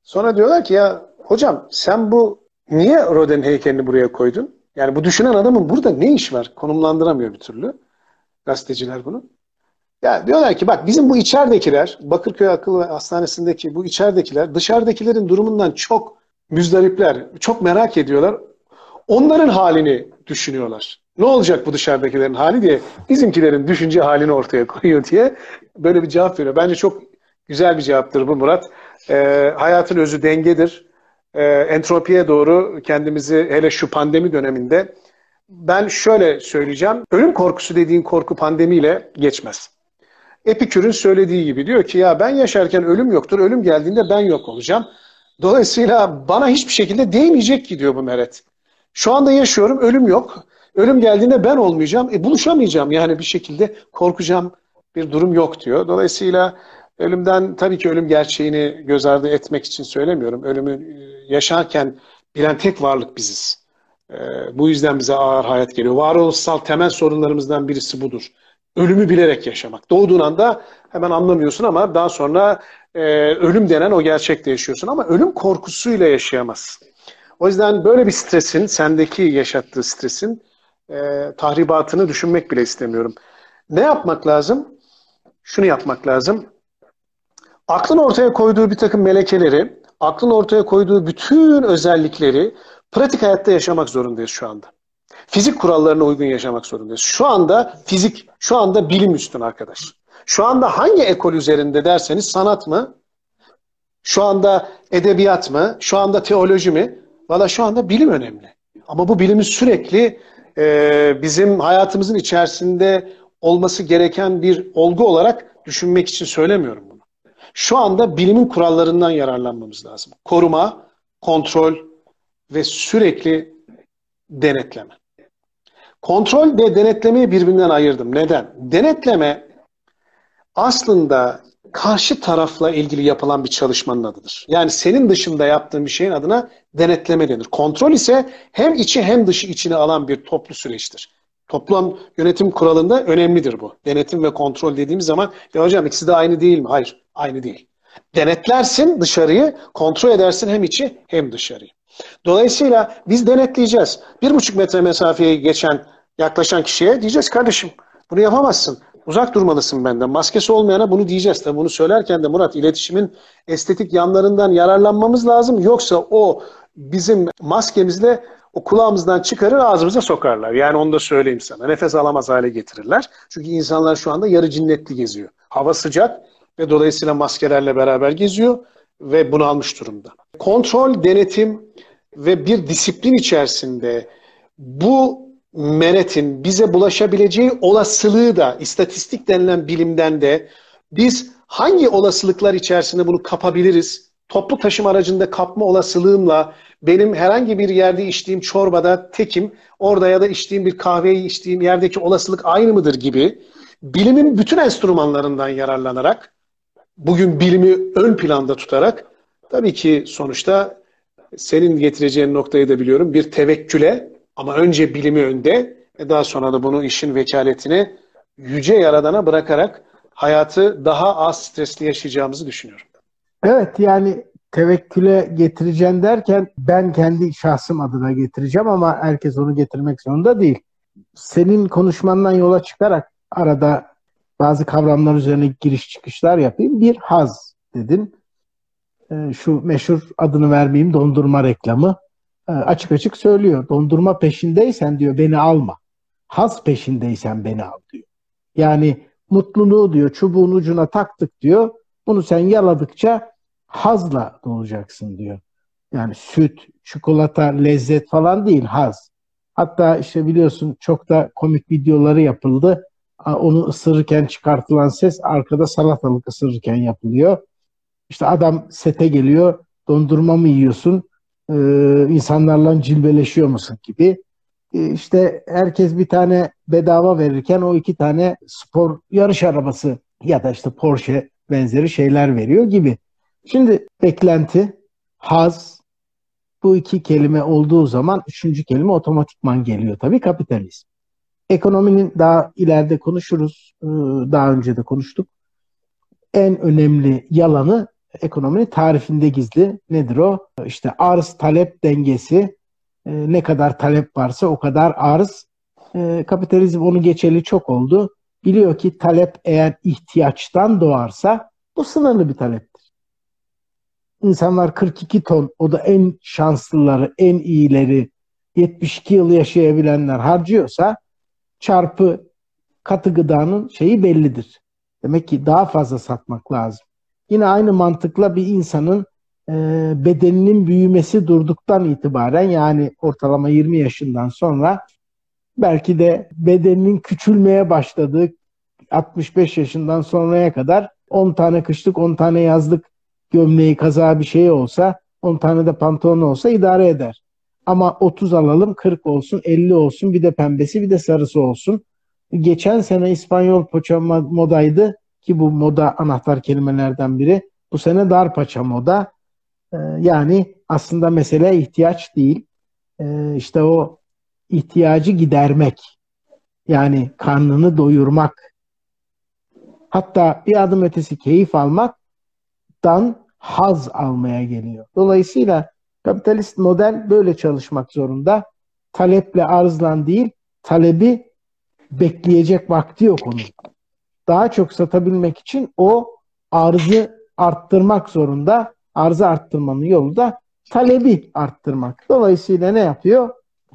Sonra diyorlar ki ya hocam sen bu niye Rodin heykelini buraya koydun? Yani bu düşünen adamın burada ne iş var? Konumlandıramıyor bir türlü. Gazeteciler bunu. Ya diyorlar ki bak bizim bu içeridekiler, Bakırköy Akıl Hastanesi'ndeki bu içeridekiler dışarıdakilerin durumundan çok müzdaripler, çok merak ediyorlar. Onların halini düşünüyorlar. Ne olacak bu dışarıdakilerin hali diye bizimkilerin düşünce halini ortaya koyuyor diye böyle bir cevap veriyor. Bence çok güzel bir cevaptır bu Murat. Ee, hayatın özü dengedir. Ee, entropiye doğru kendimizi hele şu pandemi döneminde ben şöyle söyleyeceğim. Ölüm korkusu dediğin korku pandemiyle geçmez. Epikür'ün söylediği gibi diyor ki ya ben yaşarken ölüm yoktur. Ölüm geldiğinde ben yok olacağım. Dolayısıyla bana hiçbir şekilde değmeyecek ki diyor bu Meret. Şu anda yaşıyorum, ölüm yok. Ölüm geldiğinde ben olmayacağım, e, buluşamayacağım yani bir şekilde korkacağım bir durum yok diyor. Dolayısıyla ölümden tabii ki ölüm gerçeğini göz ardı etmek için söylemiyorum. Ölümü e, yaşarken bilen tek varlık biziz. E, bu yüzden bize ağır hayat geliyor. Varoluşsal temel sorunlarımızdan birisi budur. Ölümü bilerek yaşamak. Doğduğun anda hemen anlamıyorsun ama daha sonra e, ölüm denen o gerçekte yaşıyorsun. Ama ölüm korkusuyla yaşayamazsın. O yüzden böyle bir stresin, sendeki yaşattığı stresin e, tahribatını düşünmek bile istemiyorum. Ne yapmak lazım? Şunu yapmak lazım. Aklın ortaya koyduğu bir takım melekeleri, aklın ortaya koyduğu bütün özellikleri pratik hayatta yaşamak zorundayız şu anda. Fizik kurallarına uygun yaşamak zorundayız. Şu anda fizik, şu anda bilim üstün arkadaş. Şu anda hangi ekol üzerinde derseniz sanat mı? Şu anda edebiyat mı? Şu anda teoloji mi? Valla şu anda bilim önemli. Ama bu bilimi sürekli e, bizim hayatımızın içerisinde olması gereken bir olgu olarak düşünmek için söylemiyorum bunu. Şu anda bilimin kurallarından yararlanmamız lazım. Koruma, kontrol ve sürekli denetleme. Kontrol ve denetlemeyi birbirinden ayırdım. Neden? Denetleme aslında karşı tarafla ilgili yapılan bir çalışmanın adıdır. Yani senin dışında yaptığın bir şeyin adına denetleme denir. Kontrol ise hem içi hem dışı içine alan bir toplu süreçtir. Toplam yönetim kuralında önemlidir bu. Denetim ve kontrol dediğimiz zaman ya hocam ikisi de aynı değil mi? Hayır, aynı değil. Denetlersin dışarıyı, kontrol edersin hem içi hem dışarıyı. Dolayısıyla biz denetleyeceğiz. Bir buçuk metre mesafeyi geçen, yaklaşan kişiye diyeceğiz kardeşim bunu yapamazsın. Uzak durmalısın benden. Maskesi olmayana bunu diyeceğiz. Tabii bunu söylerken de Murat iletişimin estetik yanlarından yararlanmamız lazım. Yoksa o bizim maskemizle o kulağımızdan çıkarır ağzımıza sokarlar. Yani onu da söyleyeyim sana. Nefes alamaz hale getirirler. Çünkü insanlar şu anda yarı cinnetli geziyor. Hava sıcak ve dolayısıyla maskelerle beraber geziyor ve bunu almış durumda. Kontrol, denetim ve bir disiplin içerisinde bu menetin bize bulaşabileceği olasılığı da istatistik denilen bilimden de biz hangi olasılıklar içerisinde bunu kapabiliriz? Toplu taşıma aracında kapma olasılığımla benim herhangi bir yerde içtiğim çorbada tekim, orada ya da içtiğim bir kahveyi içtiğim yerdeki olasılık aynı mıdır gibi bilimin bütün enstrümanlarından yararlanarak bugün bilimi ön planda tutarak tabii ki sonuçta senin getireceğin noktayı da biliyorum bir tevekküle Ama önce bilimi önde ve daha sonra da bunu işin vekaletini yüce yaradana bırakarak hayatı daha az stresli yaşayacağımızı düşünüyorum. Evet yani tevekküle getireceğim derken ben kendi şahsım adına getireceğim ama herkes onu getirmek zorunda değil. Senin konuşmandan yola çıkarak arada bazı kavramlar üzerine giriş çıkışlar yapayım. Bir haz dedin. Ee, şu meşhur adını vermeyeyim dondurma reklamı. Ee, açık açık söylüyor. Dondurma peşindeysen diyor beni alma. Haz peşindeysen beni al diyor. Yani mutluluğu diyor çubuğun ucuna taktık diyor. Bunu sen yaladıkça hazla dolacaksın diyor. Yani süt, çikolata, lezzet falan değil haz. Hatta işte biliyorsun çok da komik videoları yapıldı. Onu ısırırken çıkartılan ses arkada salatalık ısırırken yapılıyor. İşte adam sete geliyor, dondurma mı yiyorsun, ee, insanlarla cilveleşiyor musun gibi. Ee, işte herkes bir tane bedava verirken o iki tane spor yarış arabası ya da işte Porsche benzeri şeyler veriyor gibi. Şimdi beklenti, haz bu iki kelime olduğu zaman üçüncü kelime otomatikman geliyor tabii kapitalizm. Ekonominin daha ileride konuşuruz. Ee, daha önce de konuştuk. En önemli yalanı ekonominin tarifinde gizli. Nedir o? İşte arz talep dengesi. Ee, ne kadar talep varsa o kadar arz. Ee, kapitalizm onu geçeli çok oldu. Biliyor ki talep eğer ihtiyaçtan doğarsa bu sınırlı bir taleptir. İnsanlar 42 ton, o da en şanslıları, en iyileri, 72 yıl yaşayabilenler harcıyorsa çarpı katı gıdanın şeyi bellidir. Demek ki daha fazla satmak lazım. Yine aynı mantıkla bir insanın e, bedeninin büyümesi durduktan itibaren yani ortalama 20 yaşından sonra belki de bedeninin küçülmeye başladığı 65 yaşından sonraya kadar 10 tane kışlık 10 tane yazlık gömleği kaza bir şey olsa 10 tane de pantolon olsa idare eder. Ama 30 alalım 40 olsun 50 olsun bir de pembesi bir de sarısı olsun. Geçen sene İspanyol poça modaydı ki bu moda anahtar kelimelerden biri. Bu sene dar paça moda. Ee, yani aslında mesele ihtiyaç değil. Ee, işte o ihtiyacı gidermek. Yani karnını doyurmak. Hatta bir adım ötesi keyif almaktan haz almaya geliyor. Dolayısıyla kapitalist model böyle çalışmak zorunda. Taleple arzlan değil, talebi bekleyecek vakti yok onun. Daha çok satabilmek için o arzı arttırmak zorunda. Arzı arttırmanın yolu da talebi arttırmak. Dolayısıyla ne yapıyor?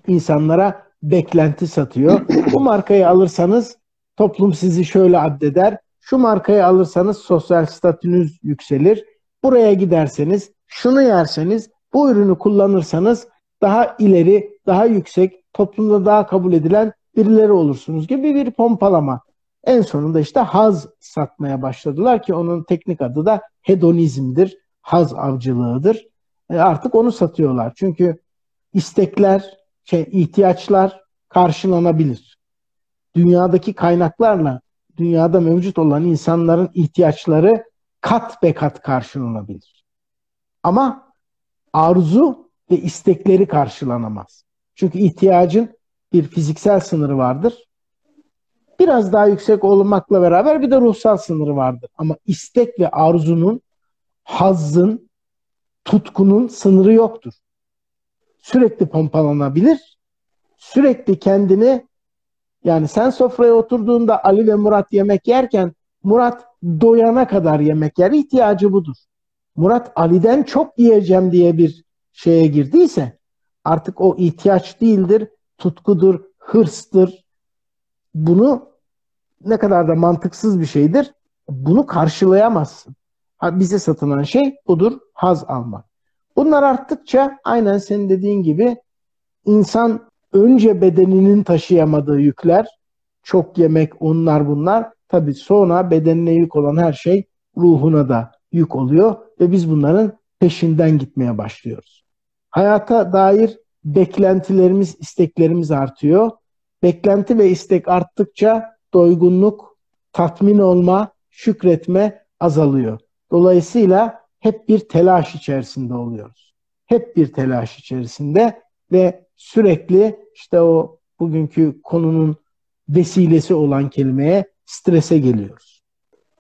İnsanlara beklenti satıyor. Bu markayı alırsanız toplum sizi şöyle addeder. Şu markayı alırsanız sosyal statünüz yükselir. Buraya giderseniz, şunu yerseniz, bu ürünü kullanırsanız daha ileri, daha yüksek, toplumda daha kabul edilen birileri olursunuz gibi bir pompalama. En sonunda işte haz satmaya başladılar ki onun teknik adı da hedonizmdir, haz avcılığıdır. E artık onu satıyorlar. Çünkü istekler, şey, ihtiyaçlar karşılanabilir. Dünyadaki kaynaklarla dünyada mevcut olan insanların ihtiyaçları kat be kat karşılanabilir. Ama arzu ve istekleri karşılanamaz. Çünkü ihtiyacın bir fiziksel sınırı vardır. Biraz daha yüksek olmakla beraber bir de ruhsal sınırı vardır. Ama istek ve arzunun, hazzın, tutkunun sınırı yoktur. Sürekli pompalanabilir. Sürekli kendini yani sen sofraya oturduğunda Ali ve Murat yemek yerken Murat doyana kadar yemek yer. ihtiyacı budur. Murat Ali'den çok yiyeceğim diye bir şeye girdiyse artık o ihtiyaç değildir, tutkudur, hırstır. Bunu ne kadar da mantıksız bir şeydir. Bunu karşılayamazsın. Bize satılan şey budur, haz almak. Bunlar arttıkça aynen senin dediğin gibi insan önce bedeninin taşıyamadığı yükler, çok yemek, onlar bunlar. Tabii sonra bedenine yük olan her şey ruhuna da yük oluyor ve biz bunların peşinden gitmeye başlıyoruz. Hayata dair beklentilerimiz, isteklerimiz artıyor. Beklenti ve istek arttıkça doygunluk, tatmin olma, şükretme azalıyor. Dolayısıyla hep bir telaş içerisinde oluyoruz. Hep bir telaş içerisinde ve sürekli işte o bugünkü konunun vesilesi olan kelimeye strese geliyoruz.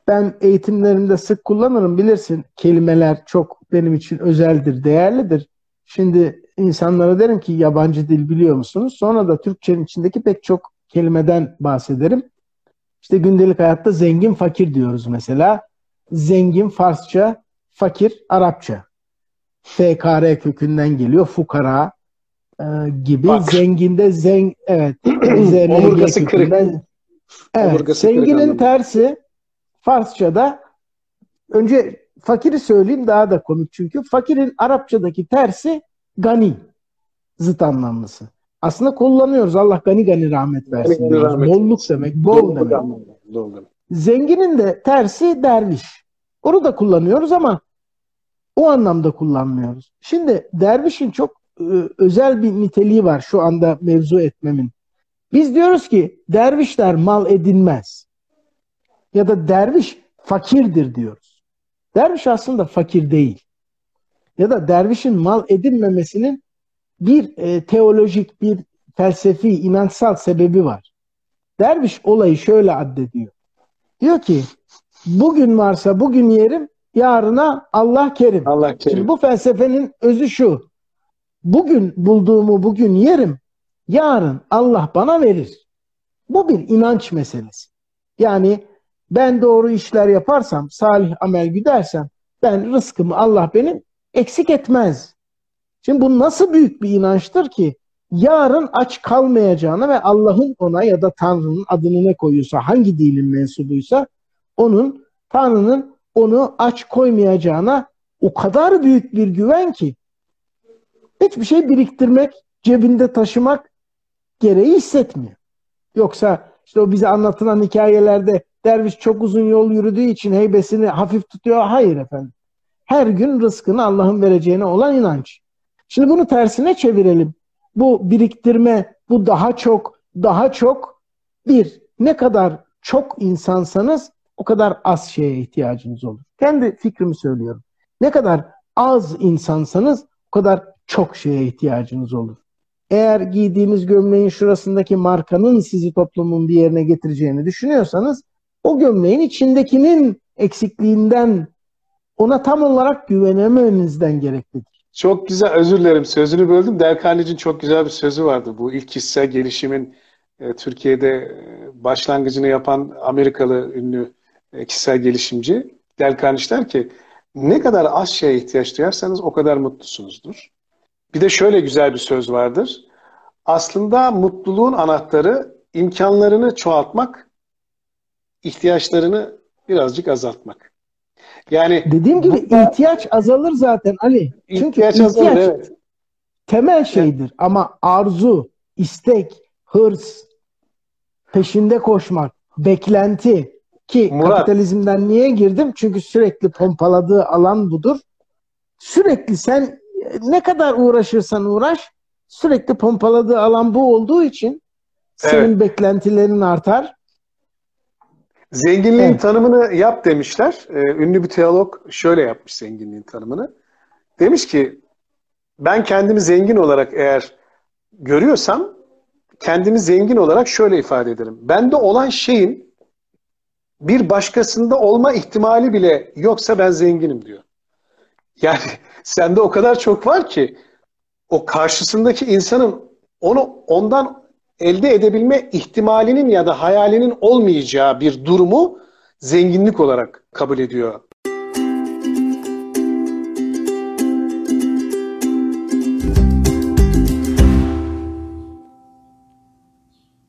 Ben eğitimlerimde sık kullanırım bilirsin kelimeler çok benim için özeldir, değerlidir. Şimdi insanlara derim ki yabancı dil biliyor musunuz? Sonra da Türkçenin içindeki pek çok kelimeden bahsederim. İşte gündelik hayatta zengin fakir diyoruz mesela. Zengin Farsça, fakir Arapça. FKR kökünden geliyor. Fukara e, gibi. Bak. Zenginde zeng evet. Omurgası kırık. Evet. Omurgası zenginin kırık tersi Farsça'da önce fakiri söyleyeyim daha da komik çünkü. Fakirin Arapçadaki tersi gani. Zıt anlamlısı. Aslında kullanıyoruz. Allah gani gani rahmet versin. Gani rahmet Bolluk demek. Bol demek. Anlamda. Zenginin de tersi derviş. Onu da kullanıyoruz ama o anlamda kullanmıyoruz. Şimdi dervişin çok e, özel bir niteliği var şu anda mevzu etmemin. Biz diyoruz ki dervişler mal edinmez. Ya da derviş fakirdir diyoruz. Derviş aslında fakir değil. Ya da dervişin mal edinmemesinin bir e, teolojik, bir felsefi, inançsal sebebi var. Derviş olayı şöyle addediyor. Diyor ki bugün varsa bugün yerim, yarına Allah kerim. Allah kerim. Şimdi bu felsefenin özü şu. Bugün bulduğumu bugün yerim, yarın Allah bana verir. Bu bir inanç meselesi. Yani ben doğru işler yaparsam, salih amel güdersem ben rızkımı Allah benim eksik etmez. Şimdi bu nasıl büyük bir inançtır ki yarın aç kalmayacağına ve Allah'ın ona ya da Tanrı'nın adını ne koyuyorsa, hangi dinin mensubuysa onun Tanrı'nın onu aç koymayacağına o kadar büyük bir güven ki hiçbir şey biriktirmek, cebinde taşımak gereği hissetmiyor. Yoksa işte o bize anlatılan hikayelerde derviş çok uzun yol yürüdüğü için heybesini hafif tutuyor. Hayır efendim. Her gün rızkını Allah'ın vereceğine olan inanç. Şimdi bunu tersine çevirelim. Bu biriktirme, bu daha çok, daha çok bir. Ne kadar çok insansanız o kadar az şeye ihtiyacınız olur. Kendi fikrimi söylüyorum. Ne kadar az insansanız o kadar çok şeye ihtiyacınız olur. Eğer giydiğiniz gömleğin şurasındaki markanın sizi toplumun bir yerine getireceğini düşünüyorsanız o gömleğin içindekinin eksikliğinden ona tam olarak güvenememenizden gereklidir. Çok güzel, özür dilerim sözünü böldüm. Del çok güzel bir sözü vardı. Bu ilk kişisel gelişimin e, Türkiye'de e, başlangıcını yapan Amerikalı ünlü e, kişisel gelişimci. Del der ki ne kadar az şeye ihtiyaç duyarsanız o kadar mutlusunuzdur. Bir de şöyle güzel bir söz vardır. Aslında mutluluğun anahtarı imkanlarını çoğaltmak, ihtiyaçlarını birazcık azaltmak. Yani dediğim gibi burada, ihtiyaç azalır zaten Ali. Çünkü ihtiyaç, ihtiyaç azalır evet. Temel şeydir evet. ama arzu, istek, hırs, peşinde koşmak, beklenti ki Murat, kapitalizmden niye girdim? Çünkü sürekli pompaladığı alan budur. Sürekli sen ne kadar uğraşırsan uğraş sürekli pompaladığı alan bu olduğu için senin evet. beklentilerin artar. Zenginliğin evet. tanımını yap demişler. Ee, ünlü bir teolog şöyle yapmış zenginliğin tanımını. Demiş ki ben kendimi zengin olarak eğer görüyorsam kendimi zengin olarak şöyle ifade ederim. Bende olan şeyin bir başkasında olma ihtimali bile yoksa ben zenginim diyor. Yani sende o kadar çok var ki o karşısındaki insanın onu ondan elde edebilme ihtimalinin ya da hayalinin olmayacağı bir durumu zenginlik olarak kabul ediyor